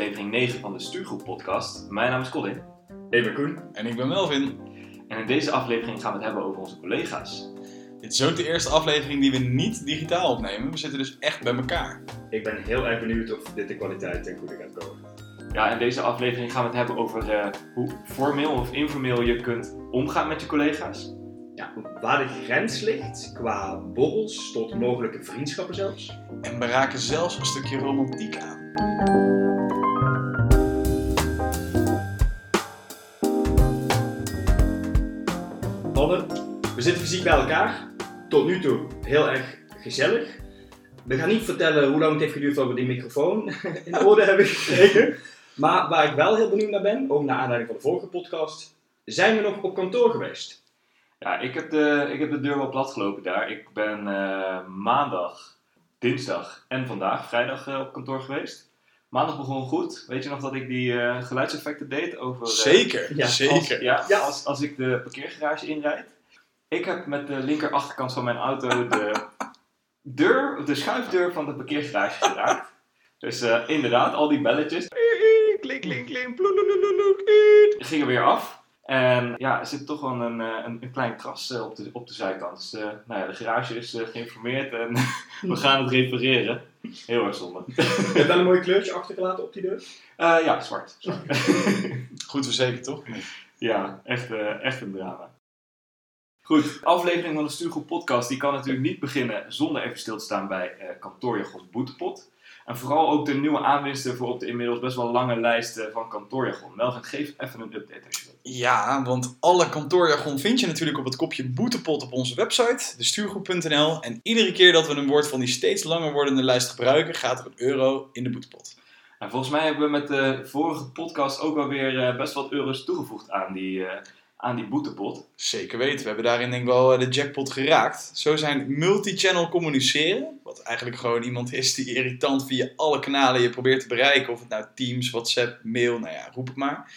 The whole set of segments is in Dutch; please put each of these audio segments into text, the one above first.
aflevering 9 van de Stuurgroep podcast. Mijn naam is Colin. Ik ben Koen. En ik ben Melvin. En in deze aflevering gaan we het hebben over onze collega's. Dit is ook de eerste aflevering die we niet digitaal opnemen. We zitten dus echt bij elkaar. Ik ben heel erg benieuwd of dit de kwaliteit ten goede gaat komen. Ja, in deze aflevering gaan we het hebben over eh, hoe formeel of informeel je kunt omgaan met je collega's. Ja, waar de grens ligt qua borrels tot mogelijke vriendschappen zelfs. En we raken zelfs een stukje romantiek aan. Mannen, we zitten fysiek bij elkaar. Tot nu toe heel erg gezellig. We gaan niet vertellen hoe lang het heeft geduurd voordat we die microfoon in orde hebben gekregen. Maar waar ik wel heel benieuwd naar ben, ook naar aanleiding van de vorige podcast, zijn we nog op kantoor geweest? Ja, ik heb de, ik heb de deur wel platgelopen daar. Ik ben eh, maandag, dinsdag en vandaag, vrijdag, eh, op kantoor geweest. Maandag begon goed. Weet je nog dat ik die eh, geluidseffecten deed over... eh, Zeker, ja, Als, zeker. ja, Ja. Als, als ik de parkeergarage inrijd. Ik heb met de linker achterkant van mijn auto de deur, de schuifdeur van de parkeergarage geraakt. Dus eh, inderdaad, al die belletjes Klink, klink, klink. gingen weer af. En ja, er zit toch wel een, eh, een, een klein kras op, de, op de zijkant. Dus eh, nou ja, de garage is geïnformeerd en we gaan het repareren. Heel erg zonde. Je hebt wel een mooi kleurtje achtergelaten op die deur. Eh, ja, zwart. zwart. Goed verzekerd, toch? Ja, echt, eh, echt een drama. Goed, de aflevering van de Stuurgroep podcast die kan natuurlijk niet beginnen zonder even stil te staan bij kantoorjargon Boetepot. En vooral ook de nieuwe aanwinsten voor op de inmiddels best wel lange lijst eh, van kantoorjargon. Melvin, geef even een update als je wilt. Ja, want alle kantoorjargon vind je natuurlijk op het kopje boetepot op onze website, destuurgroep.nl. En iedere keer dat we een woord van die steeds langer wordende lijst gebruiken, gaat er een euro in de boetepot. En volgens mij hebben we met de vorige podcast ook alweer eh, best wat euro's toegevoegd aan die, aan die boetepot. Zeker weten, we hebben daarin denk ik wel eh, de jackpot geraakt. Zo zijn multi-channel communiceren, wat eigenlijk gewoon iemand is die irritant via alle kanalen je probeert te bereiken. Of het nou Teams, WhatsApp, mail, nou ja, roep het maar.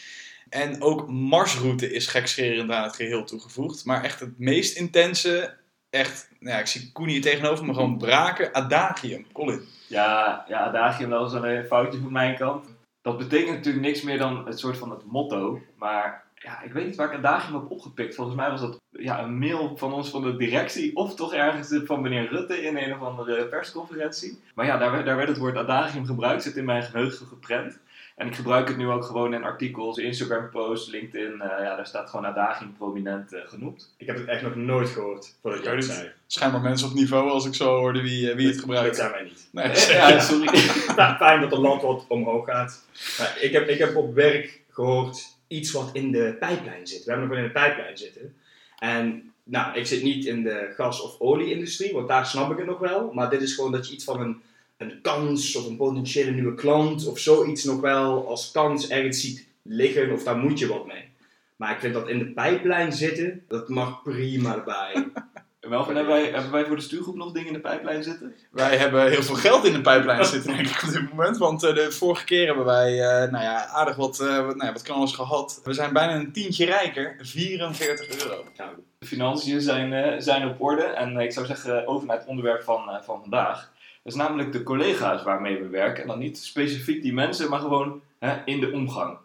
En ook marsroute is gekscherend aan het geheel toegevoegd. Maar echt het meest intense, echt, nou ja, ik zie Koen hier tegenover me gewoon braken, adagium. Colin. Ja, ja adagium, dat was een foutje van mijn kant. Dat betekent natuurlijk niks meer dan het soort van het motto. Maar ja, ik weet niet waar ik adagium heb opgepikt. Volgens mij was dat ja, een mail van ons van de directie. Of toch ergens van meneer Rutte in een of andere persconferentie. Maar ja, daar, werd- daar werd het woord adagium gebruikt. Zit in mijn geheugen geprent. En ik gebruik het nu ook gewoon in artikels, Instagram posts, LinkedIn. eh, ja, daar staat gewoon adagium prominent eh, genoeg. Ik heb het echt nog nooit gehoord voordat het dit- zei. Schijnbaar mensen op niveau als ik zo hoorde wie, eh, wie het Dat gebruikt. zijn wij niet. Nee, ja, sorry. Ja, Fijn dat het land wat omhoog gaat. Maar ik, heb, ik heb op werk gehoord iets wat in de pijplijn zit. We hebben nog wel in de pijplijn zitten. En nou, ik zit niet in de gas- of olieindustrie, want daar snap ik het nog wel. Maar dit is gewoon dat je iets van een, een kans of een potentiële nieuwe klant of zoiets nog wel als kans ergens ziet liggen of daar moet je wat mee. Maar ik vind dat in de pijplijn zitten, dat mag prima erbij. Welke hebben wij, hebben wij voor de stuurgroep nog dingen in de pijplijn zitten? Wij hebben heel veel geld in de pijplijn zitten, denk ik, op dit moment. Want eh, de vorige keer hebben wij eh, nou ja, aardig wat, eh wat, nou ja, wat knallers gehad. We zijn bijna een tientje rijker. 44 euro. Nou, De financiën zijn, zijn op orde. En ik zou zeggen, over naar het onderwerp van, van vandaag. Dat is namelijk de collega's waarmee we werken. En dan niet specifiek die mensen, maar gewoon hè, in de omgang.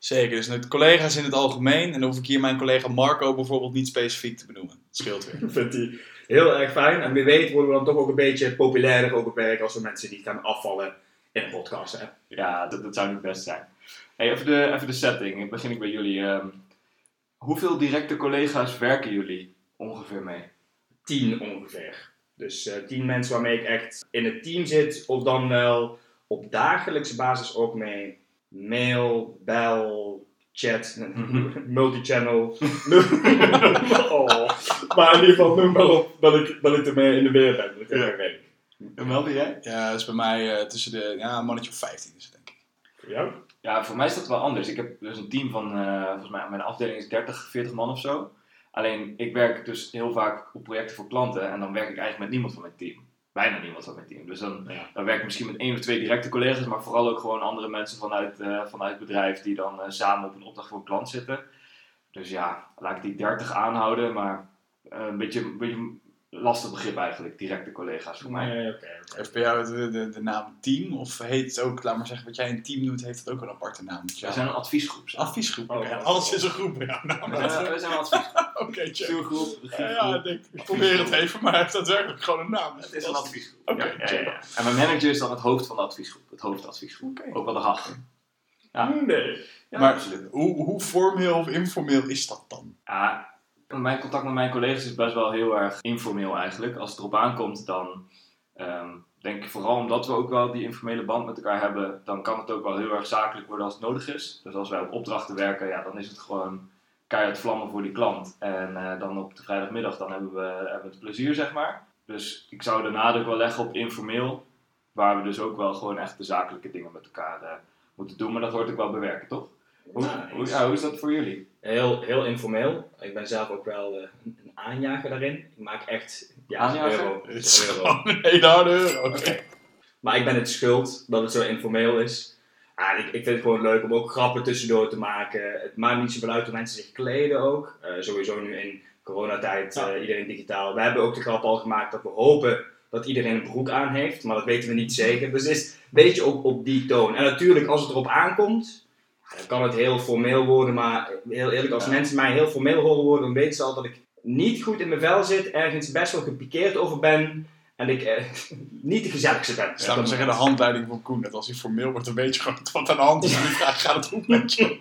Zeker, dus met collega's in het algemeen. En dan hoef ik hier mijn collega Marco bijvoorbeeld niet specifiek te benoemen. Dat scheelt weer. Ik vind die heel erg fijn. En wie weet worden we dan toch ook een beetje populairder op het werk als we mensen niet gaan afvallen in een podcast. Hè? Ja, dat, dat zou niet best zijn. Hey, even, de, even de setting. Dan begin ik bij jullie. Ehm, hoeveel directe collega's werken jullie ongeveer mee? Tien ongeveer. Dus eh, tien mensen waarmee ik echt in het team zit. Of dan wel op dagelijkse basis ook mee. Mail, bel, chat, multichannel. oh. Maar in ieder geval noem wel op dat ik, dat ik ermee in de weer ben. Dat Ja. ja. weet ik. En wel ben jij? Ja, dat is bij mij eh, tussen de, ja, een mannetje of 15 is het, denk ik. Voor jou? Ja, voor mij is dat wel anders. Ik heb dus een team van, eh, volgens mij, mijn afdeling is 30, 40 man of zo. Alleen, ik werk dus heel vaak op projecten voor klanten en dan werk ik eigenlijk met niemand van mijn team. Bijna niemand van mijn team. Dus dan, Ja. dan werk ik misschien met één of twee directe collega's, maar vooral ook gewoon andere mensen vanuit, eh, vanuit het bedrijf die dan eh, samen op een opdracht voor een klant zitten. Dus ja, laat ik die 30 aanhouden, maar eh, een beetje, een beetje lastig begrip eigenlijk, directe collega's voor mij. Nee, oké, oké. Heeft bij jou de, de, de naam team? Of heet het ook, laat maar zeggen, wat jij een team noemt, heeft het ook een aparte naam? Dus We zijn een adviesgroep. zeg. adviesgroep. Oh. Alles is een groep bij jou. Nou, We zijn, we zijn een adviesgroep. Oké, check. Stuurgroep, Ja, ja, ik, denk, ik probeer het even, maar hij heeft daadwerkelijk gewoon een naam. Het is een adviesgroep. Oké, ja, ja, check. ja, ja. En mijn manager is dan het hoofd van de adviesgroep. Het hoofdadviesgroep. Ook wel de hag. Ja, Nee. ja Maar-. Hoe, hoe formeel of informeel is dat dan? Ja, mijn contact met mijn collega's is best wel heel erg informeel eigenlijk. Als het erop aankomt, dan ehm, denk ik vooral omdat we ook wel die informele band met elkaar hebben, dan kan het ook wel heel erg zakelijk worden als het nodig is. Dus als wij op opdrachten werken, ja, dan is het gewoon keihard vlammen voor die klant. En eh, dan op de vrijdagmiddag, dan hebben we, hebben we het plezier, zeg maar. Dus ik zou de nadruk wel leggen op informeel, waar we dus ook wel gewoon echt de zakelijke dingen met elkaar eh, moeten doen. Maar dat hoort ook wel bewerken, toch? Hoe, Nice. hoe, ja, hoe is dat voor jullie? Heel, heel informeel. Ik ben zelf ook wel eh, een aanjager daarin. Ik maak echt ja, Aanjager? euro. Het is euro. euro. Oké. Maar ik ben het schuld dat het zo informeel is. Ja, ik, ik vind het gewoon leuk om ook grappen tussendoor te maken. Het maakt niet zoveel uit hoe mensen zich kleden ook. Eh, sowieso nu in coronatijd, Ja. eh, iedereen digitaal. We hebben ook de grap al gemaakt dat we hopen dat iedereen een broek aan heeft. Maar dat weten we niet zeker. Dus het is een beetje op, op die toon. En natuurlijk, als het erop aankomt, dan kan het heel formeel worden. Maar heel eerlijk, als Ja. mensen mij heel formeel horen worden, dan weten ze al dat ik niet goed in mijn vel zit. Ergens best wel gepikeerd over ben. En ik eh, niet de gezelligste ben. Dus laten we zeggen, de handleiding van Koen, dat als hij formeel wordt, dan weet je gewoon wat aan de hand is. En die vraag gaat het goed met je.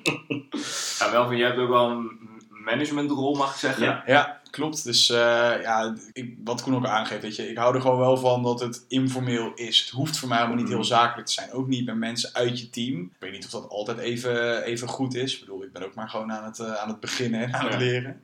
Ja, Melvin, jij hebt ook wel een managementrol, mag ik zeggen. Ja. Ja, klopt. Dus eh, ja, ik, wat Koen ook aangeeft, weet je, ik hou er gewoon wel van dat het informeel is. Het hoeft voor mij helemaal niet heel zakelijk te zijn. Ook niet met mensen uit je team. Ik weet niet of dat altijd even, even goed is. Ik bedoel, ik ben ook maar gewoon aan het, eh, aan het beginnen en aan het Ja.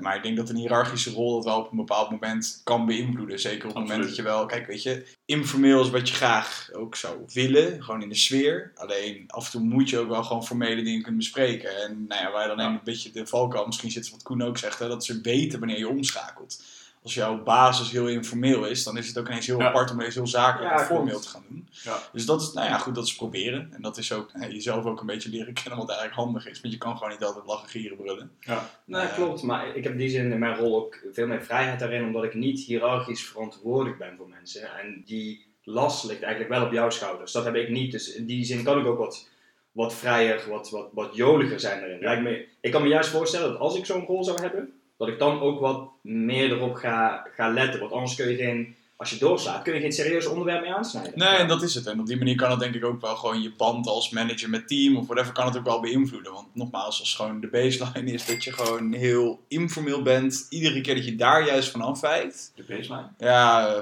Maar ik denk dat een hiërarchische rol dat wel op een bepaald moment kan beïnvloeden. Zeker op het moment dat je wel, kijk, weet je, informeel is wat je graag ook zou willen. Gewoon in de sfeer. Alleen af en toe moet je ook wel gewoon formele dingen kunnen bespreken. En nou ja, waar dan Ja. een beetje de valkuil misschien zit, wat Koen ook zegt, hè, dat ze weten wanneer je omschakelt. Als jouw basis heel informeel is, dan is het ook ineens heel Ja. apart om ineens heel zakelijk Ja, en formeel te gaan doen. Ja. Dus dat is, nou ja, goed, dat is proberen. En dat is ook hè, jezelf ook een beetje leren kennen wat eigenlijk handig is. Want je kan gewoon niet altijd lachen, gieren, brullen. Nee, Eh, klopt. Maar ik heb in die zin in mijn rol ook veel meer vrijheid daarin, omdat ik niet hiërarchisch verantwoordelijk ben voor mensen. En die last ligt eigenlijk wel op jouw schouders. Dat heb ik niet. Dus in die zin kan ik ook wat, wat vrijer, wat, wat, wat joliger zijn daarin. Lijkt me, ik kan me juist voorstellen dat als ik zo'n rol zou hebben, dat ik dan ook wat meer erop ga, ga letten. Want anders kun je geen, als je doorslaat, kun je geen serieus onderwerp mee aansnijden. Nee, en dat is het. En op die manier kan het denk ik ook wel gewoon je band als manager met team of whatever kan het ook wel beïnvloeden. Want nogmaals, als gewoon de baseline is dat je gewoon heel informeel bent, iedere keer dat je daar juist van afwijkt. De baseline. Ja, eh,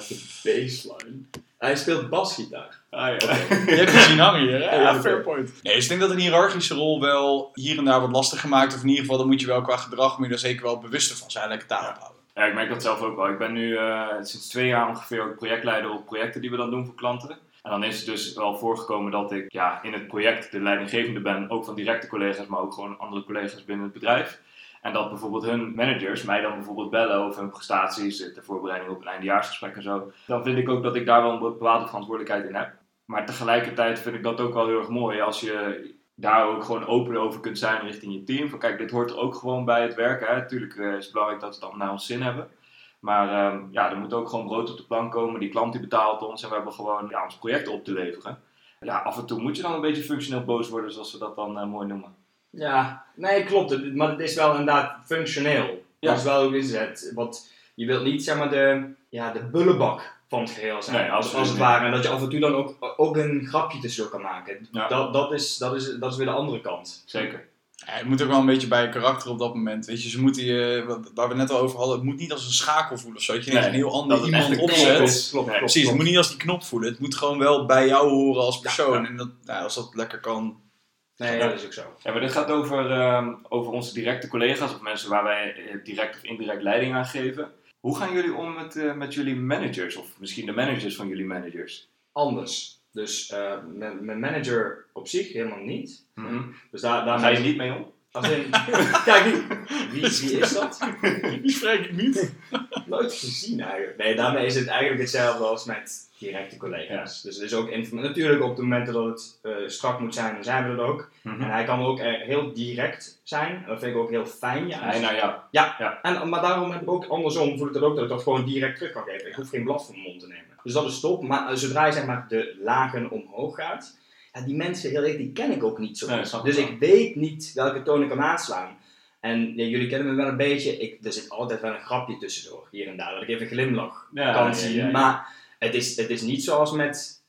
Baseline. Hij speelt basgitaar. Ah ja. je hebt het zien hangen hier, hè? Ja, fair point. Nee, dus ik denk dat een hiërarchische rol wel hier en daar wordt lastig gemaakt. Of in ieder geval, dan moet je wel qua gedrag, moet je er zeker wel bewuster van zijn. Lekker taal ophouden. Ja, ik merk dat zelf ook wel. Ik ben nu eh, sinds twee jaar ongeveer ook projectleider op projecten die we dan doen voor klanten. En dan is het dus wel voorgekomen dat ik ja, in het project de leidinggevende ben, ook van directe collega's, maar ook gewoon andere collega's binnen het bedrijf. En dat bijvoorbeeld hun managers mij dan bijvoorbeeld bellen over hun prestaties, de voorbereiding op een eindejaarsgesprek en zo. Dan vind ik ook dat ik daar wel een bepaalde verantwoordelijkheid in heb. Maar tegelijkertijd vind ik dat ook wel heel erg mooi als je daar ook gewoon open over kunt zijn richting je team. Van kijk, dit hoort er ook gewoon bij het werken. Natuurlijk eh, is het belangrijk dat we het dan naar ons zin hebben. Maar ehm, ja, er moet ook gewoon brood op de plank komen. Die klant die betaalt ons en we hebben gewoon ja, ons project op te leveren. Ja, af en toe moet je dan een beetje functioneel boos worden, zoals we dat dan eh, mooi noemen. Ja, nee, klopt. Maar het is wel inderdaad functioneel. Ja. Dat is wel hoe is het. Want je wilt niet zeg maar de, ja, de bullebak van het geheel zijn. Nee, als het ware. En dat je af en toe dan ook, ook een grapje tussendoor kan maken. Ja. Dat, dat, is, dat, is, dat is weer de andere kant. Zeker. Ja, het moet ook wel een beetje bij je karakter op dat moment. Weet je, ze moeten je, wat- waar we net al over hadden, het moet niet als een schakel voelen of zo. Dat je Nee, een heel ander iemand opzet. klopt, klopt, Nee, klopt, Precies, het moet niet als die knop voelen. Het moet gewoon wel bij jou horen als persoon. ja. En dat, nou, als dat lekker kan. Nee, Ja. dat is ook zo. Ja, maar dit gaat over, ehm, over onze directe collega's of mensen waar wij eh, direct of indirect leiding aan geven. Hoe gaan jullie om met, eh, met jullie managers of misschien de managers van jullie managers? Anders. Dus eh, mijn mijn manager op zich helemaal niet. Mhm. Dus daar, daar Daar ga je niet mee om? Als in, kijk, niet, Wie, wie is dat? Die spreek ik niet. Nooit gezien eigenlijk. Nee, daarmee is het eigenlijk hetzelfde als met directe collega's. Dus het is ook Natuurlijk op de momenten dat het eh, strak moet zijn, dan zijn we er ook. Mhm. En hij kan ook eh, heel direct zijn. En dat vind ik ook heel fijn. Ja. Nee, nou ja. En, maar daarom heb ik ook andersom voel ik dat ook dat ik dat gewoon direct terug kan geven. Ik hoef geen blad voor mijn mond te nemen. Dus dat is top. Maar eh, zodra je zeg maar de lagen omhoog gaat, ja, die mensen heel eerlijk, die ken ik ook niet zo Nee, goed. snap dus ik ik weet niet welke toon ik kan aanslaan. En ja, jullie kennen me wel een beetje. Ik, er zit altijd wel een grapje tussendoor, hier en daar. Dat ik even een glimlach Ja, kan zien. Maar het is, het is niet zoals met...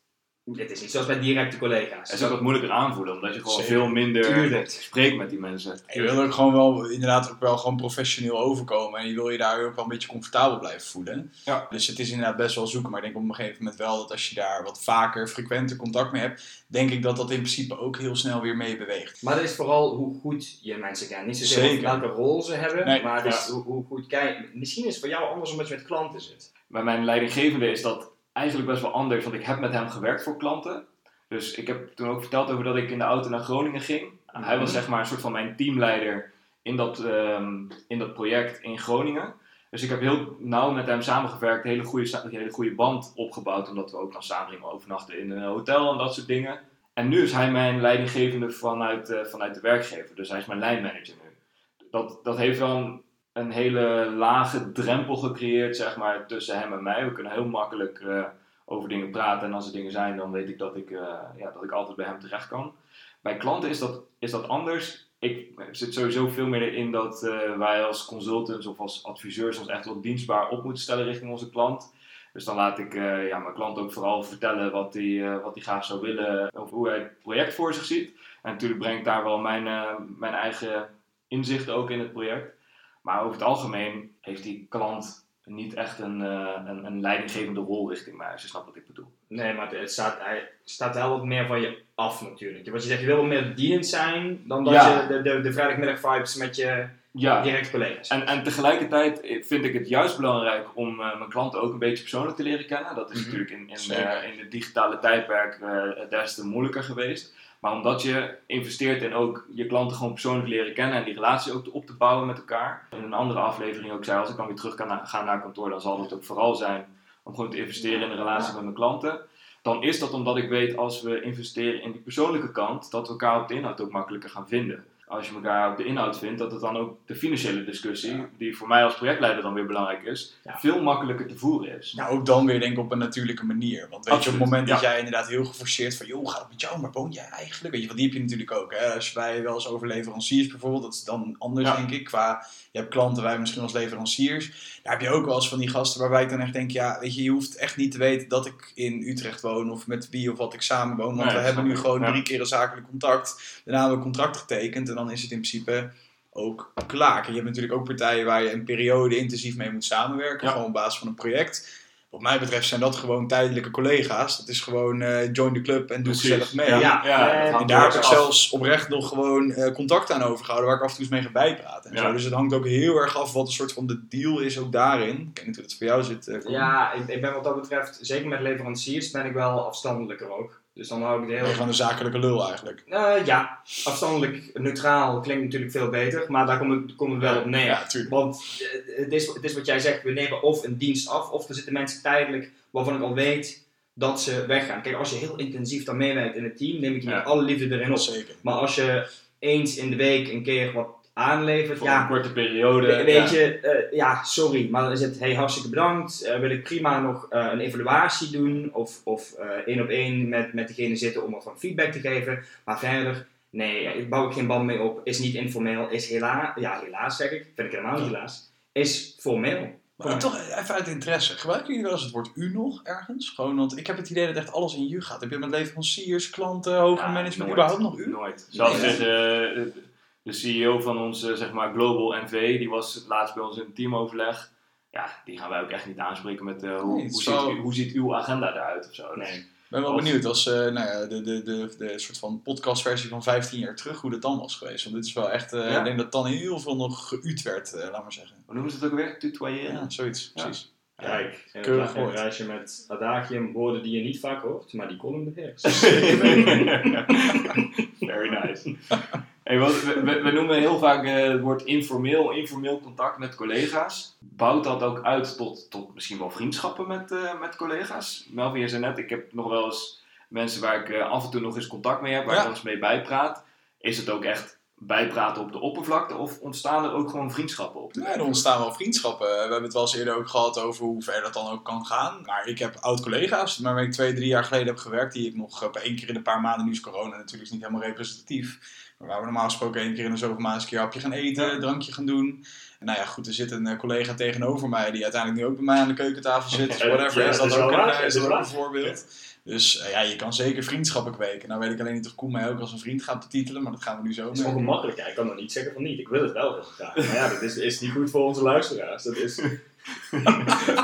Het is niet zoals met directe collega's. Het is ook wat moeilijker aanvoelen, omdat je gewoon Zeker. veel minder Tuurlijk. spreekt met die mensen. Je wil ook gewoon wel, inderdaad ook wel gewoon professioneel overkomen. En je wil je daar ook wel een beetje comfortabel blijven voelen. Ja. Dus het is inderdaad best wel zoeken. Maar ik denk op een gegeven moment wel dat als je daar wat vaker, frequenter contact mee hebt, denk ik dat dat in principe ook heel snel weer mee beweegt. Maar het is vooral hoe goed je mensen kent. Niet zozeer Zeker. welke rol ze hebben, Nee, maar ja. hoe, hoe goed kijk. Misschien is het voor jou anders omdat je met klanten zit. Bij mijn leidinggevende is dat eigenlijk best wel anders, want ik heb met hem gewerkt voor klanten. Dus ik heb toen ook verteld over dat ik in de auto naar Groningen ging. Hij was Mhm. zeg maar een soort van mijn teamleider in dat, ehm, in dat project in Groningen. Dus ik heb heel nauw met hem samengewerkt, een hele goede, hele goede band opgebouwd, omdat we ook dan samen gingen overnachten in een hotel en dat soort dingen. En nu is hij mijn leidinggevende vanuit, eh, vanuit de werkgever, dus hij is mijn lijnmanager nu. Dat, dat heeft wel een, hele lage drempel gecreëerd, zeg maar, tussen hem en mij. We kunnen heel makkelijk eh, over dingen praten en als er dingen zijn, dan weet ik dat ik, eh, ja, dat ik altijd bij hem terecht kan. Bij klanten is dat, is dat anders. Ik zit sowieso veel meer in dat eh, wij als consultants of als adviseurs ons echt wel dienstbaar op moeten stellen richting onze klant. Dus dan laat ik ja, mijn klant ook vooral vertellen wat hij wat hij graag zou willen of hoe hij het project voor zich ziet. En natuurlijk breng ik daar wel mijn, mijn eigen inzichten ook in het project. Maar over het algemeen heeft die klant niet echt een, eh, een, een leidinggevende rol richting mij, als je snapt wat ik bedoel. Nee, maar het staat, hij staat wel wat meer van je af natuurlijk. Wat je zegt, je wil wel meer dienend zijn dan dat Ja. je de, de, de vrijdagmiddag vibes met je Ja, directe collega's. En, en tegelijkertijd vind ik het juist belangrijk om eh, mijn klanten ook een beetje persoonlijk te leren kennen. Dat is Mhm. natuurlijk in, in, eh, in het digitale tijdperk des te moeilijker geweest. Maar omdat je investeert in ook je klanten gewoon persoonlijk leren kennen en die relatie ook op te bouwen met elkaar. In een andere aflevering ook zei, als ik dan weer terug kan na- gaan naar kantoor, dan zal het ook vooral zijn om gewoon te investeren in de relatie met mijn klanten. Dan is dat omdat ik weet als we investeren in die persoonlijke kant, dat we elkaar op de inhoud ook makkelijker gaan vinden als je elkaar op de inhoud vindt, dat het dan ook de financiële discussie, Ja. die voor mij als projectleider dan weer belangrijk is, Ja. veel makkelijker te voeren is. Nou, ook dan weer denk ik op een natuurlijke manier. Want weet je, op het moment dat ja. jij inderdaad heel geforceerd van... joh, gaat het met jou, maar woon jij eigenlijk? Weet je, want die heb je natuurlijk ook. Hè? Als wij wel eens over leveranciers bijvoorbeeld, dat is dan anders Ja. denk ik. Qua, je hebt klanten, wij misschien als leveranciers. Daar heb je ook wel eens van die gasten waarbij ik dan echt denk... ja, weet je, je hoeft echt niet te weten dat ik in Utrecht woon... of met wie of wat ik samen woon. Want Nee, we hebben nu gewoon Ja. drie keer een zakelijk contact. Daarna hebben we een contract getekend en dan is het in principe ook klaar. En je hebt natuurlijk ook partijen waar je een periode intensief mee moet samenwerken. Ja. Gewoon op basis van een project. Wat mij betreft zijn dat gewoon tijdelijke collega's. Dat is gewoon eh, join the club en doe gezellig mee. Ja, Ja, ja, dat hangt En daar heb ik zelfs oprecht nog gewoon eh, contact aan overgehouden waar ik af en toe eens mee ga bijpraten. En Ja. zo. Dus het hangt ook heel erg af wat een soort van de deal is ook daarin. Ik weet niet hoe het voor jou zit. eh. Ja, ik, ik ben wat dat betreft, zeker met leveranciers, ben ik wel afstandelijker ook. Dus dan hou ik je heel... gewoon een zakelijke lul eigenlijk. Eh, ja, afstandelijk, neutraal klinkt natuurlijk veel beter, maar daar komt het, komt het wel op neer. Ja. Want eh, het is, het is wat jij zegt, we nemen of een dienst af, of er zitten mensen tijdelijk waarvan ik al weet dat ze weggaan. Kijk, als je heel intensief dan meewerkt in het team, neem ik je Ja. met alle liefde erin op. Zeker. Maar als je eens in de week een keer wat aanlevert, Voor ja, een korte periode. we- weet ja. je, eh, ja, sorry, maar dan is het, hey, hartstikke bedankt, Eh, wil ik prima nog eh, een evaluatie doen, of, of eh, één op één met, met degene zitten om wat van feedback te geven, maar verder, nee, ik bouw ik geen band mee op, is niet informeel, is helaas, ja helaas zeg ik, vind ik helemaal niet helaas, is formeel. Maar toch even uit interesse. Gebruiken jullie wel eens het woord u nog ergens? Gewoon, want ik heb het idee dat echt alles in u gaat. Heb je met leveranciers, klanten, hoger Ja, management, nooit. überhaupt nog u? Nooit. Zelfs Nee, de, de CEO van ons, eh, zeg maar, Global NV, die was laatst bij ons in een teamoverleg. Ja, die gaan wij ook echt niet aanspreken met eh, hoe, Nee, hoe, zou- ziet, u- hoe ziet uw agenda eruit of zo. Nee. Ik ben wel Als- benieuwd als eh, nou ja, de, de, de, de soort van podcastversie van 15 jaar terug, hoe dat dan was geweest. Want dit is wel echt, eh, Ja. ik denk dat dan heel veel nog geuut werd, eh, laat maar zeggen. Hoe noemen ze het ook weer? Tutoyeren? Ja, zoiets, Ja. precies. Kijk, een, Keurig een gehoord. reisje met adagium, woorden die je niet vaak hoort, maar die column beheerst. Very nice. Hey, we, we- we noemen heel vaak eh, het woord informeel, informeel contact met collega's. Bouwt dat ook uit tot, tot misschien wel vriendschappen met, eh, met collega's? Melvin, je zei net, ik heb nog wel eens mensen waar ik eh, af en toe nog eens contact mee heb, waar Ja. ik nog eens mee bijpraat. Is het ook echt bijpraten op de oppervlakte of ontstaan er ook gewoon vriendschappen op Ja, er ontstaan wel vriendschappen. We hebben het wel eens eerder ook gehad over hoe ver dat dan ook kan gaan. Maar ik heb oud-collega's, waarmee ik twee, drie jaar geleden heb gewerkt, die ik nog op één keer in een paar maanden, nu is corona natuurlijk is niet helemaal representatief. Waar we normaal gesproken één keer in de zoveel maanden eens een keer een hapje gaan eten, Ja. drankje gaan doen. En nou ja, goed, er zit een eh, collega tegenover mij die uiteindelijk nu ook bij mij aan de keukentafel zit. Dus whatever, ja, is dat is ook een, eh, is dat ook een voorbeeld. Dus eh, ja, je kan zeker vriendschappen kweken. Nou weet ik alleen niet of Koen mij ook als een vriend gaat betitelen, maar dat gaan we nu zo Het is doen. ongemakkelijk. Ja, ik kan nog niet zeggen van niet. Ik wil het wel heel graag. Maar ja, dat is, is niet goed voor onze luisteraars. Dat is,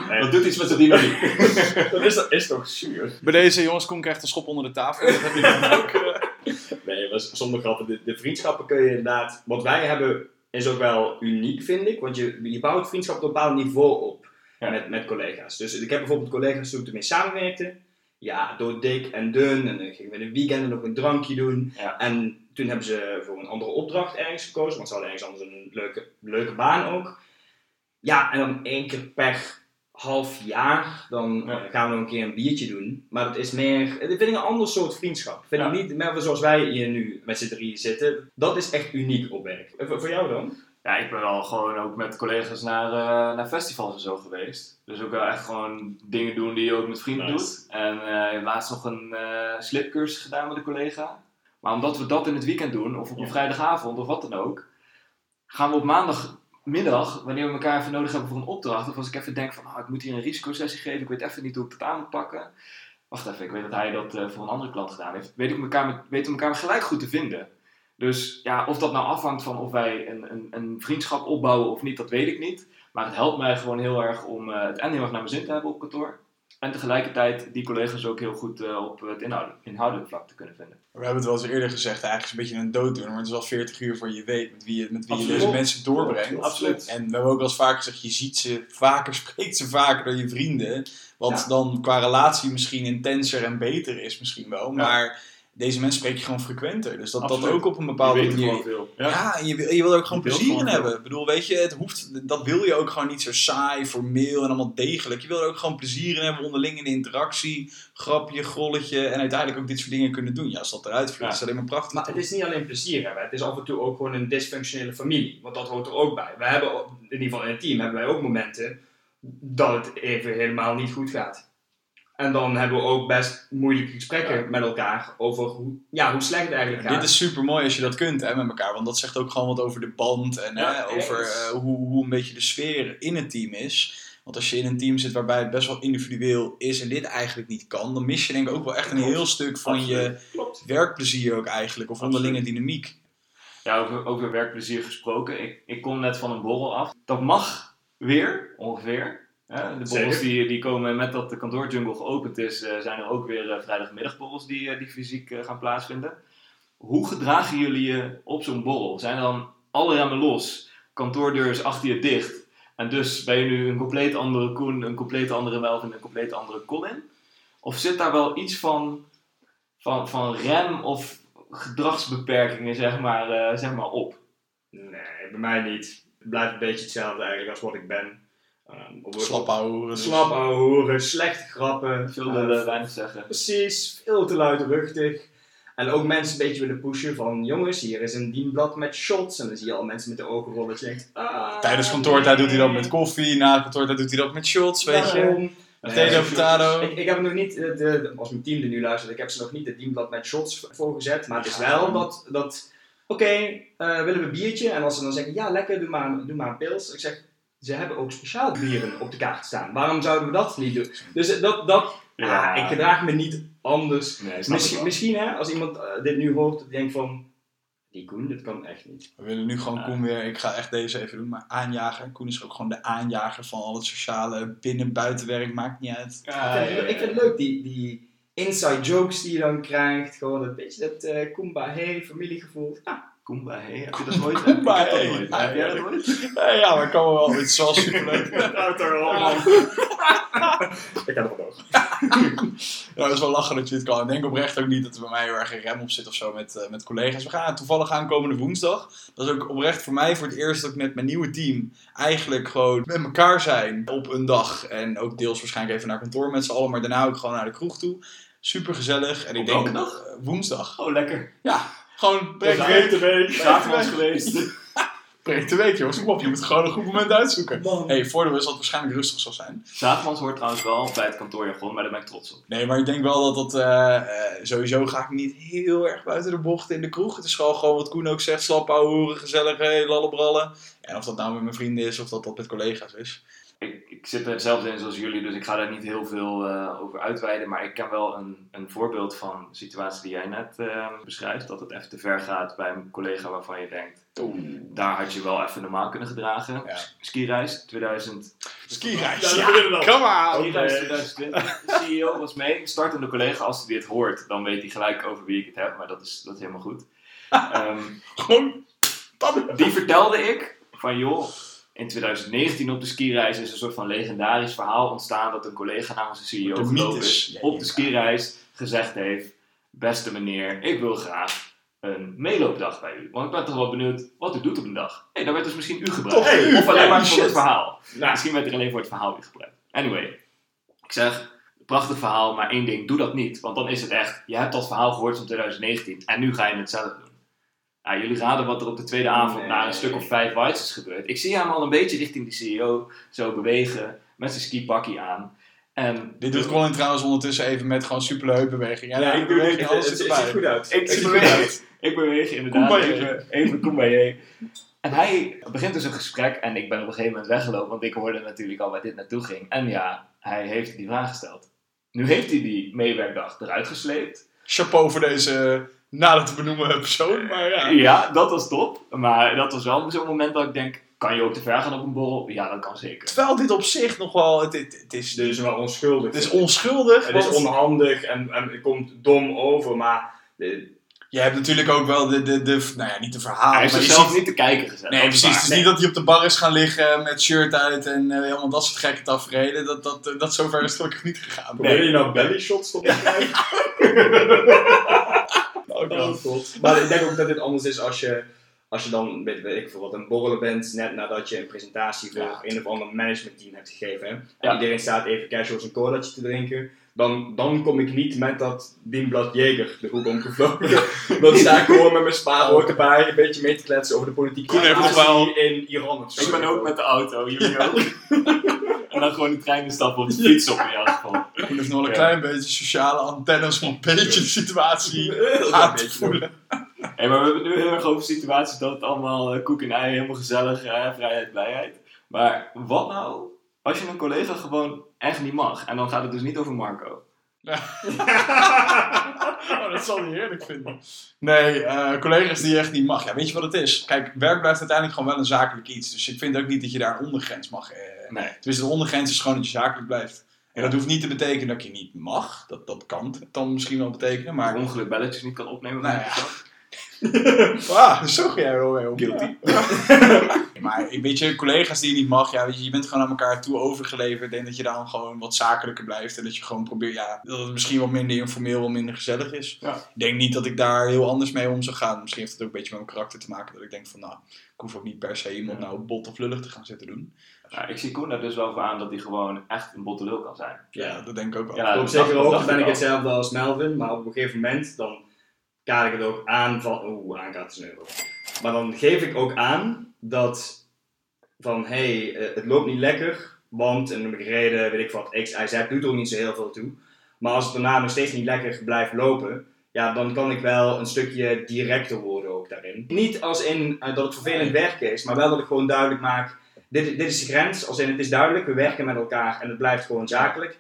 Nee, Dat doet iets met de dynamiek. dat is, dat is toch zuur. Bij deze jongens, Koen krijgt een schop onder de tafel. Dat heb je dan ook. Nee, zonder grappen. De, de vriendschappen kun je inderdaad... Wat wij hebben is ook wel uniek, vind ik. Want je, je bouwt vriendschap op een bepaald niveau op Ja. met, met collega's. Dus ik heb bijvoorbeeld collega's toen ik ermee samenwerkte. Ja, door dik en dun. En dan gingen we in de weekenden nog een drankje doen. Ja. En toen hebben ze voor een andere opdracht ergens gekozen. Want ze hadden ergens anders een leuke, leuke baan ook. Ja, en dan één keer per half jaar, dan Ja. eh, gaan we nog een keer een biertje doen. Maar dat is meer, dat vind ik een ander soort vriendschap. Vind Ja. ik niet meer zoals wij hier nu met z'n drieën zitten. Dat is echt uniek op werk. En voor, voor jou dan? Ja, ik ben wel gewoon ook met collega's naar, eh, naar festivals en zo geweest. Dus ook wel echt gewoon dingen doen die je ook met vrienden Nice. doet. En eh laatst nog een eh slipcursus gedaan met een collega. Maar omdat we dat in het weekend doen, of op een Ja. vrijdagavond of wat dan ook, gaan we op maandagmiddag, wanneer we elkaar even nodig hebben voor een opdracht, of als ik even denk van, ah, ik moet hier een risicosessie geven, ik weet even niet hoe ik het aan moet pakken. Wacht even, ik weet dat hij dat eh, voor een andere klant gedaan heeft. Weet ik elkaar met, weten we elkaar gelijk goed te vinden. Dus ja, of dat nou afhangt van of wij een, een, een vriendschap opbouwen of niet, dat weet ik niet. Maar het helpt mij gewoon heel erg om eh, het en heel erg naar mijn zin te hebben op kantoor. En tegelijkertijd die collega's ook heel goed eh, op het inhoudelijk, inhoudelijk vlak te kunnen vinden. We hebben het wel eens eerder gezegd, eigenlijk is het een beetje een dooddoener, maar het is wel 40 uur voor je weet met wie je, met wie je deze mensen doorbrengt. Absoluut. En we hebben ook wel eens vaker gezegd, je ziet ze vaker, spreekt ze vaker dan je vrienden. Wat Ja. dan qua relatie misschien intenser en beter is misschien wel. Maar deze mensen spreek je gewoon frequenter. Dus dat dat ook op een Je bepaalde weet manier... gewoon veel. Ja, en je, wil- je wil er ook gewoon Je plezier in hebben. Ik bedoel, weet je, het hoeft, dat wil je ook gewoon niet zo saai, formeel en allemaal degelijk. Je wil er ook gewoon plezier in hebben, onderling in de interactie, grapje, grolletje en uiteindelijk ook dit soort dingen kunnen doen. Ja, als dat eruit vliegt, Ja. is alleen maar prachtig. Maar het is niet alleen plezier hebben. Het is af en toe ook gewoon een dysfunctionele familie. Want dat hoort er ook bij. We hebben, in ieder geval in het team, hebben wij ook momenten dat het even helemaal niet goed gaat. En dan hebben we ook best moeilijke gesprekken Ja. met elkaar over hoe, ja, hoe slecht het eigenlijk gaat. dit is super mooi als je dat kunt hè, met elkaar, want dat zegt ook gewoon wat over de band en Ja, hè, over eh, hoe, hoe een beetje de sfeer in het team is. Want als je in een team zit waarbij het best wel individueel is en dit eigenlijk niet kan, dan mis je denk ik ook wel echt een Klopt. heel stuk van je. Klopt. werkplezier ook eigenlijk, of onderlinge dynamiek. Ja, over, over werkplezier gesproken. Ik, ik kom net van een borrel af. Dat mag weer, ongeveer. De borrels die, die komen met dat de kantoorjungle geopend is, eh, zijn er ook weer eh, vrijdagmiddagborrels die, eh, die fysiek gaan plaatsvinden. Hoe gedragen jullie je op zo'n borrel? Zijn er dan alle remmen los, kantoordeur is achter je dicht en dus ben je nu een compleet andere Koen, een compleet andere Melvin, een compleet andere Colin? Of zit daar wel iets van, van, van rem of gedragsbeperkingen zeg maar, zeg maar op? Nee, bij mij niet. Het blijft een beetje hetzelfde eigenlijk als wat ik ben. Um, op- Slap houden. dus- Slap ouwe hoeren, slechte grappen. Veel eh, willen weinig zeggen. Precies, veel te luidruchtig. En ook mensen een beetje willen pushen van jongens, hier is een dienblad met shots. En dan zie je al mensen met de ogen rollen dat je denkt, ah, Tijdens kantoortijd doet hij dat met nee. koffie, na kantoortijd doet hij dat met shots, weet je. Daarom. Potato, Nee, potato. Ik, ik heb nog niet, de, de- als mijn team er nu luistert, ik heb ze nog niet het dienblad met shots voorgezet. Maar het is wel dat, dat oké, eh, willen we een biertje? En als ze dan zeggen, ja lekker, doe maar, doe maar een pils. Ik zeg, ze hebben ook speciaal bieren op de kaart staan. Waarom zouden we dat niet doen? Dus dat, dat Ja. ah, ik gedraag me niet anders. Nee, Misschien, misschien hè, als iemand eh, dit nu hoort, dat denkt van, die Koen, dit kan echt niet. We willen nu gewoon Ja. Koen weer, ik ga echt deze even doen, maar aanjager. Koen is ook gewoon de aanjager van al het sociale binnen-buitenwerk, maakt niet uit. Ja, ik, vind, het- ik vind het leuk, die, die inside jokes die je dan krijgt. Gewoon een beetje dat eh Koen hey familiegevoel. Ja, Kumbaya, heb je dat nooit? Ik heb Kumbaya. dat nooit. Heb jij dat nooit? Nee, ja, maar kan wel. Het is wel superleuk. Ik ga er vandoor. Ja, dat is wel lachen dat je dit kan. Ik denk oprecht ook niet dat er bij mij heel erg een rem op zit of zo met, eh, met collega's. We gaan toevallig aankomende woensdag. Dat is ook oprecht voor mij voor het eerst dat ik met mijn nieuwe team eigenlijk gewoon met elkaar zijn op een dag. En ook deels waarschijnlijk even naar kantoor met z'n allen, maar daarna ook gewoon naar de kroeg toe. Super gezellig. En ik denk dag? eh, woensdag. Oh, lekker. Ja, gewoon de Zaterdag. week. week. Zaterdag geweest. De week, jongens. Kom op, je moet gewoon een goed moment uitzoeken. Man. Hey, voordeel is dat het waarschijnlijk rustig zal zijn. Zaterdags hoort trouwens wel bij het kantoorjargon, maar daar ben ik trots op. Nee, maar ik denk wel dat dat... eh, eh, sowieso ga ik niet heel erg buiten de bocht in de kroeg. Het is gewoon, gewoon wat Koen ook zegt. Slap horen, gezellig, hey, lallebrallen. En of dat nou met mijn vrienden is of dat dat met collega's is. Ik, ik zit er hetzelfde in zoals jullie, dus ik ga daar niet heel veel eh, over uitweiden. Maar ik ken wel een, een voorbeeld van de situatie die jij net eh, beschrijft. Dat het even te ver gaat bij een collega waarvan je denkt, daar had je wel even normaal kunnen gedragen. Ja. Skireis 2000. Skireis, Ja. Come on. Skireis 2020. De CEO was mee. Startende collega, als hij dit hoort, dan weet hij gelijk over wie ik het heb. Maar dat is, dat is helemaal goed. Ehm, Gewoon... die vertelde ik van joh, in 2019 op de skireis is een soort van legendarisch verhaal ontstaan dat een collega namens de CEO De Ja, op de skireis gezegd heeft, beste meneer, ik wil graag een meeloopdag bij u. Want ik ben toch wel benieuwd wat u doet op een dag. Hé, dan werd dus misschien u gebruikt. U? of alleen Ja, maar voor het verhaal. Nou, Misschien werd er alleen voor het verhaal u gebruikt. Anyway, ik zeg, prachtig verhaal, maar één ding, doe dat niet. Want dan is het echt, je hebt dat verhaal gehoord van 2019 en nu ga je het zelf doen. Ja, jullie raden wat er op de tweede avond Nee. na een stuk of vijf whites is gebeurd. Ik zie hem al een beetje richting de CEO zo bewegen met zijn skipakkie aan. En Dit doet Colin trouwens ondertussen even met gewoon super heupbeweging. Ja, ja, ik doe beweging, het. alles Het het ziet erbij. goed uit. ik, beweeg, uit. ik beweeg inderdaad Kumbaya. even, even Kumbaya. En hij begint dus een gesprek en ik ben op een gegeven moment weggelopen, want ik hoorde natuurlijk al waar dit naartoe ging. En ja, hij heeft die vraag gesteld. Nu heeft hij die meewerkdag eruit gesleept. Chapeau voor deze nader te benoemen persoon. Maar ja. Ja, dat was top. Maar dat was wel zo'n moment dat ik denk, kan je ook te ver gaan op een borrel? Ja, dat kan zeker. Terwijl dit op zich nog wel... Het, het, het is, Dit is wel onschuldig. het is onschuldig. Het is onhandig en, en het komt dom over, maar... eh, Je hebt natuurlijk ook wel de, de, de nou ja, niet de verhalen, Hij is maar ziet- niet te kijken gezet. Nee, dat precies. Het is niet dat hij op de bar is gaan liggen met shirt uit en eh, allemaal dat soort gekke tafereelen. Dat, dat, dat zover is het gelukkig niet gegaan. Probeer je nou belly shots op te krijgen? Oh god. Maar ik denk ook dat dit anders is als je, als je dan, weet, weet ik veel wat, een borrelen bent net nadat je een presentatie voor Ja. een of ander managementteam hebt gegeven. Hè? En Ja. iedereen staat even casual zijn colaatje te drinken. Dan, dan kom ik niet met dat dienblad Jeger de hoek omgevlogen. dan sta ik gewoon met mijn spaarrood erbij een beetje mee te kletsen over de Koen heeft wel- in Iran of zo. Ik ben ook met de auto, jullie ook. en dan gewoon de trein stappen op de fiets op in jouw geval. Ik heeft nog wel een klein beetje sociale antennes om een beetje de situatie aan te voelen. Hey, maar we hebben het nu heel erg over situaties dat het allemaal eh, koek en ei, helemaal gezellig, eh, vrijheid, blijheid. Maar wat nou als je een collega gewoon echt niet mag? En dan gaat het dus niet over Marco. Oh, dat zal hij heerlijk vinden. Nee, eh, collega's die echt niet mag. Ja, weet je wat het is? Kijk, werk blijft uiteindelijk gewoon wel een zakelijk iets. Dus ik vind ook niet dat je daar een ondergrens mag. eh, Nee. Dus de ondergrens is gewoon dat je zakelijk blijft. En dat hoeft niet te betekenen dat je niet mag. Dat, dat kan het dan misschien wel betekenen. Maar ongeluk belletjes niet kan opnemen. Nou ja. persoon. Ah, zo ga jij wel mee om. Guilty. Maar weet je, collega's die je niet mag, ja, weet je, je bent gewoon aan elkaar toe overgeleverd. Ik denk dat je dan gewoon wat zakelijker blijft. En dat je gewoon probeert, ja, dat het misschien wat minder informeel, wat minder gezellig is. Ja. Ik denk niet dat ik daar heel anders mee om zou gaan. Misschien heeft het ook een beetje met mijn karakter te maken. Dat ik denk van, nou, ik hoef ook niet per se iemand Ja. nou bot of lullig te gaan zitten doen. Nou, ik zie Koen daar dus wel voor aan dat hij gewoon echt een botte lul kan zijn. Ja, dat denk ik ook wel. Ja, op zekere hoogte ben ik hetzelfde als Melvin, maar op een gegeven moment dan kaart ik het ook aan van, oeh, aankaart is een euro. Maar dan geef ik ook aan dat van, hé, hey, eh, het loopt niet lekker, want, en ik reden, weet ik wat, X, Y, Z doet er niet zo heel veel toe. Maar als het daarna nog steeds niet lekker blijft lopen, ja, dan kan ik wel een stukje directer worden ook daarin. Niet als in eh, dat het vervelend werk is, maar wel dat ik gewoon duidelijk maak, dit, dit is de grens, als in het is duidelijk, we werken met elkaar en het blijft gewoon zakelijk.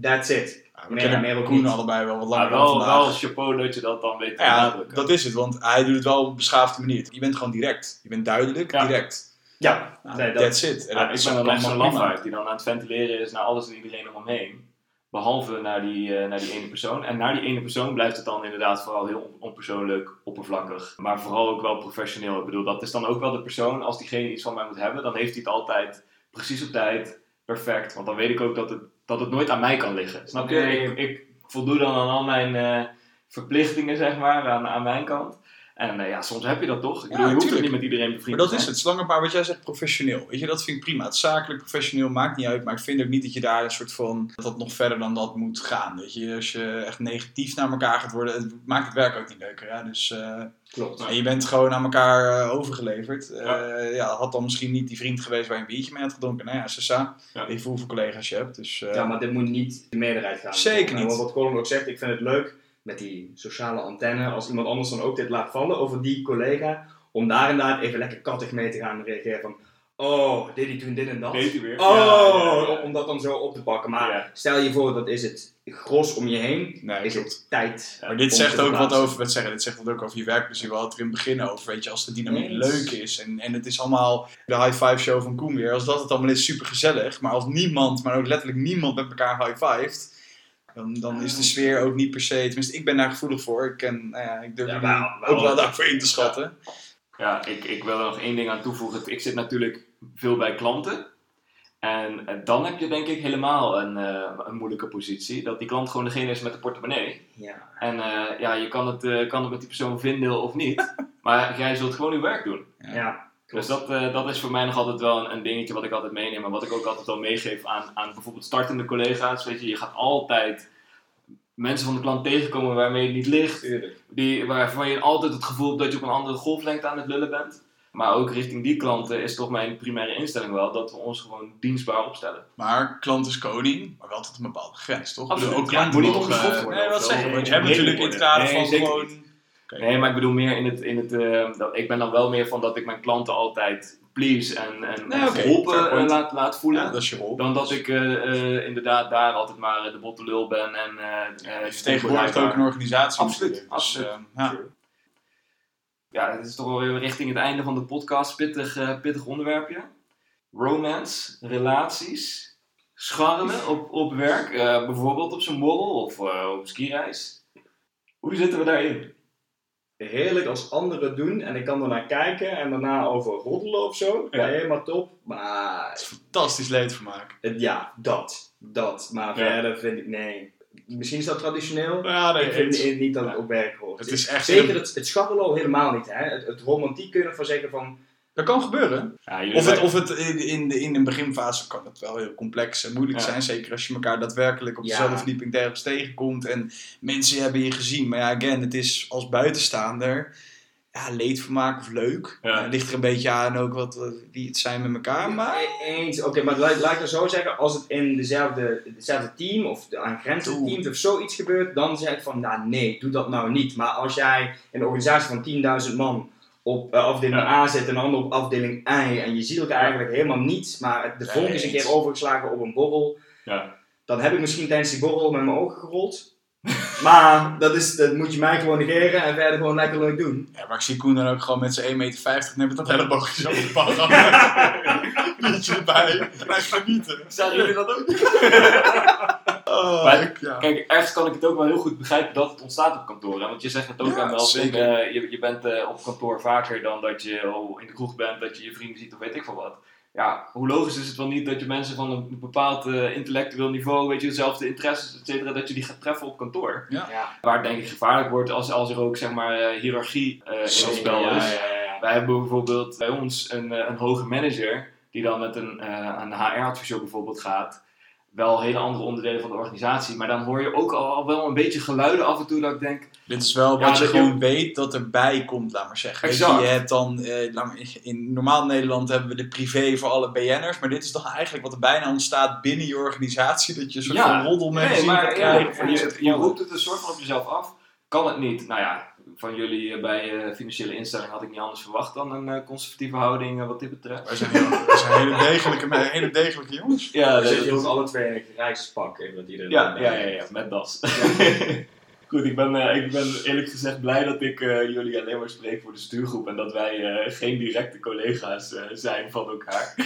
That's it. Ja, we Nee, kennen meer ook Koen niet. allebei wel wat Maar langer wel, vandaag. wel chapeau dat je dat dan weet te Ja, dat is het, want hij doet het wel op een beschaafde manier. Je bent gewoon direct. Je bent duidelijk, Ja. direct. Ja, Nou, nee, dat, That's it. En Ja, dat ik is ben dan echt nog zo'n lafaard die dan aan het ventileren is naar alles en iedereen eromheen. Behalve naar die, eh, naar die ene persoon. En naar die ene persoon blijft het dan inderdaad vooral heel on- onpersoonlijk, oppervlakkig. Maar vooral ook wel professioneel. Ik bedoel, dat is dan ook wel de persoon, als diegene iets van mij moet hebben, dan heeft hij het altijd precies op tijd, perfect. Want dan weet ik ook dat het, dat het nooit aan mij kan liggen. Snap je? Nee. Ik, ik voldoe dan aan al mijn eh, verplichtingen, zeg maar, aan, aan mijn kant. En eh, ja, soms heb je dat toch? Ik bedoel, je hoeft niet met iedereen bevriend Maar dat is zijn. het. Zolang maar wat jij zegt, professioneel. Weet je, dat vind ik prima. Het zakelijk, professioneel maakt niet uit. Maar ik vind ook niet dat je daar een soort van. dat dat nog verder dan dat moet gaan. Weet je, als je echt negatief naar elkaar gaat worden. Het maakt het werk ook niet leuker. Ja? Dus. eh, Klopt. en je bent gewoon aan elkaar eh, overgeleverd. Ja. ja. had dan misschien niet die vriend geweest waar je een biertje mee had gedronken. Nou ja, Sessa. Ja. Je hoeveel collega's je hebt. Dus. Ja, maar dit moet niet de meerderheid gaan. Zeker niet. En wat Colin ook zegt, ik vind het leuk met die sociale antenne, als iemand anders dan ook dit laat vallen over die collega, om daar inderdaad even lekker kattig mee te gaan reageren van, oh, deed hij toen dit en dat? Weet je weer? Oh, Ja, ja, ja. om dat dan zo op te pakken. Maar Ja. stel je voor, dat is het gros om je heen, Nee, is klopt. het tijd. Maar dit zegt ook wat over, wat zeggen, dit zegt wat ook over je werkplezier. We hadden het er in het begin over, weet je, als de dynamiek leuk is. En, en het is allemaal de high five show van Koen weer. Als dat het allemaal is, super gezellig. Maar als niemand, maar ook letterlijk niemand met elkaar high fived. Dan, dan is de sfeer ook niet per se, tenminste ik ben daar gevoelig voor. Ik, ken, nou ja, ik durf Ja, er maar- maar- ook wel daarvoor in te schatten. Ja, ik, ik wil er nog één ding aan toevoegen. Ik zit natuurlijk veel bij klanten. En eh, dan heb je denk ik helemaal een, eh, een moeilijke positie. Dat die klant gewoon degene is met de portemonnee. Ja. En eh, ja, je kan het, eh, kan het met die persoon vinden of niet. maar jij zult gewoon je werk doen. Ja. ja. Dus dat, eh, dat is voor mij nog altijd wel een, een dingetje wat ik altijd meeneem. En wat ik ook altijd wel meegeef aan, aan bijvoorbeeld startende collega's. Weet je, je gaat altijd mensen van de klant tegenkomen waarmee het niet ligt. Die, waarvan je altijd het gevoel hebt dat je op een andere golflengte aan het lullen bent. Maar ook richting die klanten is toch mijn primaire instelling wel dat we ons gewoon dienstbaar opstellen. Maar klant is koning, maar wel tot een bepaalde grens, toch? Absoluut. ook Ja, klanten moet niet worden Nee, of wat zo. zeg je? Nee, Want je hebt nee, natuurlijk in het kader Nee, van zeker gewoon... Nee, maar ik bedoel meer in het. In het eh, dat, ik ben dan wel meer van dat ik mijn klanten altijd please en, en, Nee, en oké, geholpen eh, laat, laat voelen. Ja, dat is je rol. Dan dat ik eh, eh, inderdaad daar altijd maar de botte lul ben en. eh eh, Vertegenwoordigt ook een organisatie. Absoluut. Dus, absoluut. ja. Ja, het is toch wel weer richting het einde van de podcast. Pittig, eh, pittig onderwerpje. Romance, relaties, scharrelen op, op werk. eh, bijvoorbeeld op zo'n borrel of eh, op skireis. Hoe zitten we daarin? Heerlijk als anderen doen en ik kan er naar kijken en daarna over roddelen of zo. Ja. Helemaal top. Maar Fantastisch leedvermaak. het- ja, dat. Dat. Maar Ja. verder vind ik, nee. Misschien is dat traditioneel. Ja, nee, ik vind niet dat het op werk hoort. Het is echt Zeker het, het scharrelen al helemaal niet. Hè? Het, het romantiek kun je ervan zeggen van... Dat kan gebeuren. Ja, Of het, of het in, de, in een beginfase kan het wel heel complex en moeilijk Ja. zijn. Zeker als je elkaar daadwerkelijk op Ja. dezelfde verdieping ergens tegenkomt. En mensen hebben je gezien. Maar ja, again, het is als buitenstaander ja, leedvermaak of leuk. Ja. Het ligt er een beetje aan ook wat, wat- wie het zijn met elkaar. Maar E- Eens, oké, maar laat, laat ik het zo zeggen. Als het in dezelfde, dezelfde team of de aangrenzende teams of zoiets gebeurt, dan zeg ik van, nou nee, doe dat nou niet. Maar als jij in een organisatie van 10.000 man op eh, afdeling Ja. A zit en een ander op afdeling I en je ziet elkaar eigenlijk helemaal niets, maar de vonk is een keer overgeslagen op een borrel, Ja. dan heb ik misschien tijdens die borrel met mijn ogen gerold. maar dat, is, dat moet je mij gewoon negeren en verder gewoon lekker leuk doen. Ja, maar ik zie Koen dan ook gewoon met zijn 1,50 meter nemen dat hele boogjes op de bal. Biertje erbij. En hij genieten. Zouden jullie dat ook Oh, Maar- ik- ja. Kijk, ergens kan ik het ook wel heel goed begrijpen dat het ontstaat op kantoor. Hè? Want je zegt het ook Ja, aan Melvin, zeker. eh, je, je bent eh, op kantoor vaker dan dat je al in de kroeg bent, dat je je vrienden ziet of weet ik veel wat. Ja, hoe logisch is het wel niet dat je mensen van een bepaald eh, intellectueel niveau, weet je, dezelfde interesses, et cetera, dat je die gaat treffen op kantoor. Ja. Waar het denk ik gevaarlijk wordt als, als er ook, zeg maar, eh, hiërarchie eh, in het spel ja, is. ja, ja, ja. Wij hebben bijvoorbeeld bij ons een, eh, een hoge manager die dan met een, eh, een HR-adviseur bijvoorbeeld gaat. Wel hele andere onderdelen van de organisatie, maar dan hoor je ook al, al wel een beetje geluiden af en toe dat ik denk, Dit is wel Ja, wat je gewoon weet dat erbij komt, laat maar zeggen. Weet je, Exact. je hebt dan, eh, in normaal Nederland hebben we de privé voor alle BN'ers, maar dit is toch eigenlijk wat er bijna ontstaat binnen je organisatie, dat je een soort Ja. van roddelmagazine nee, maar ja, je, je, je, roept het een soort van op jezelf af. Kan het niet? Nou ja, van jullie eh, bij eh, financiële instelling had ik niet anders verwacht dan een eh, conservatieve houding wat dit betreft. Wij zijn, wij zijn hele, degelijke, hele degelijke jongens. Ja, We zitten alle twee in even wat iedereen ja, ja, ja, ja, met das. Goed, ik ben, eh, ik ben eerlijk gezegd blij dat ik eh, jullie alleen maar spreek voor de stuurgroep en dat wij eh, geen directe collega's eh, zijn van elkaar.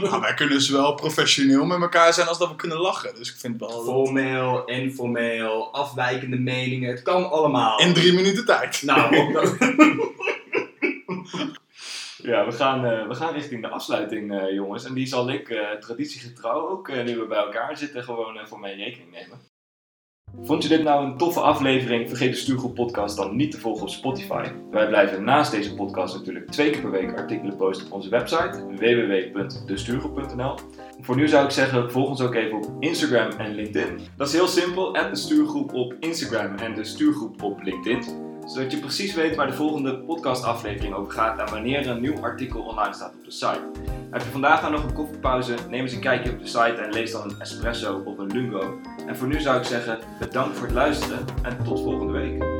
Nou, wij kunnen zowel professioneel met elkaar zijn als dat we kunnen lachen. Dus ik vind het wel... Formeel, informeel, afwijkende meningen. Het kan allemaal. In drie minuten tijd. Nou, Ja, we gaan, eh, we gaan richting de afsluiting, eh, jongens. En die zal ik eh, traditiegetrouw ook, nu we bij elkaar zitten, gewoon voor mijn rekening nemen. Vond je dit nou een toffe aflevering? Vergeet de Stuurgroep podcast dan niet te volgen op Spotify. Wij blijven naast deze podcast natuurlijk twee keer per week artikelen posten op onze website www.destuurgroep.nl Voor nu zou ik zeggen, volg ons ook even op Instagram en LinkedIn. Dat is heel simpel, de Stuurgroep op Instagram en de Stuurgroep op LinkedIn zodat je precies weet waar de volgende podcastaflevering over gaat en wanneer een nieuw artikel online staat op de site. Heb je vandaag nou nog een koffiepauze? Neem eens een kijkje op de site en lees dan een espresso of een lungo. En voor nu zou ik zeggen, bedankt voor het luisteren en tot volgende week.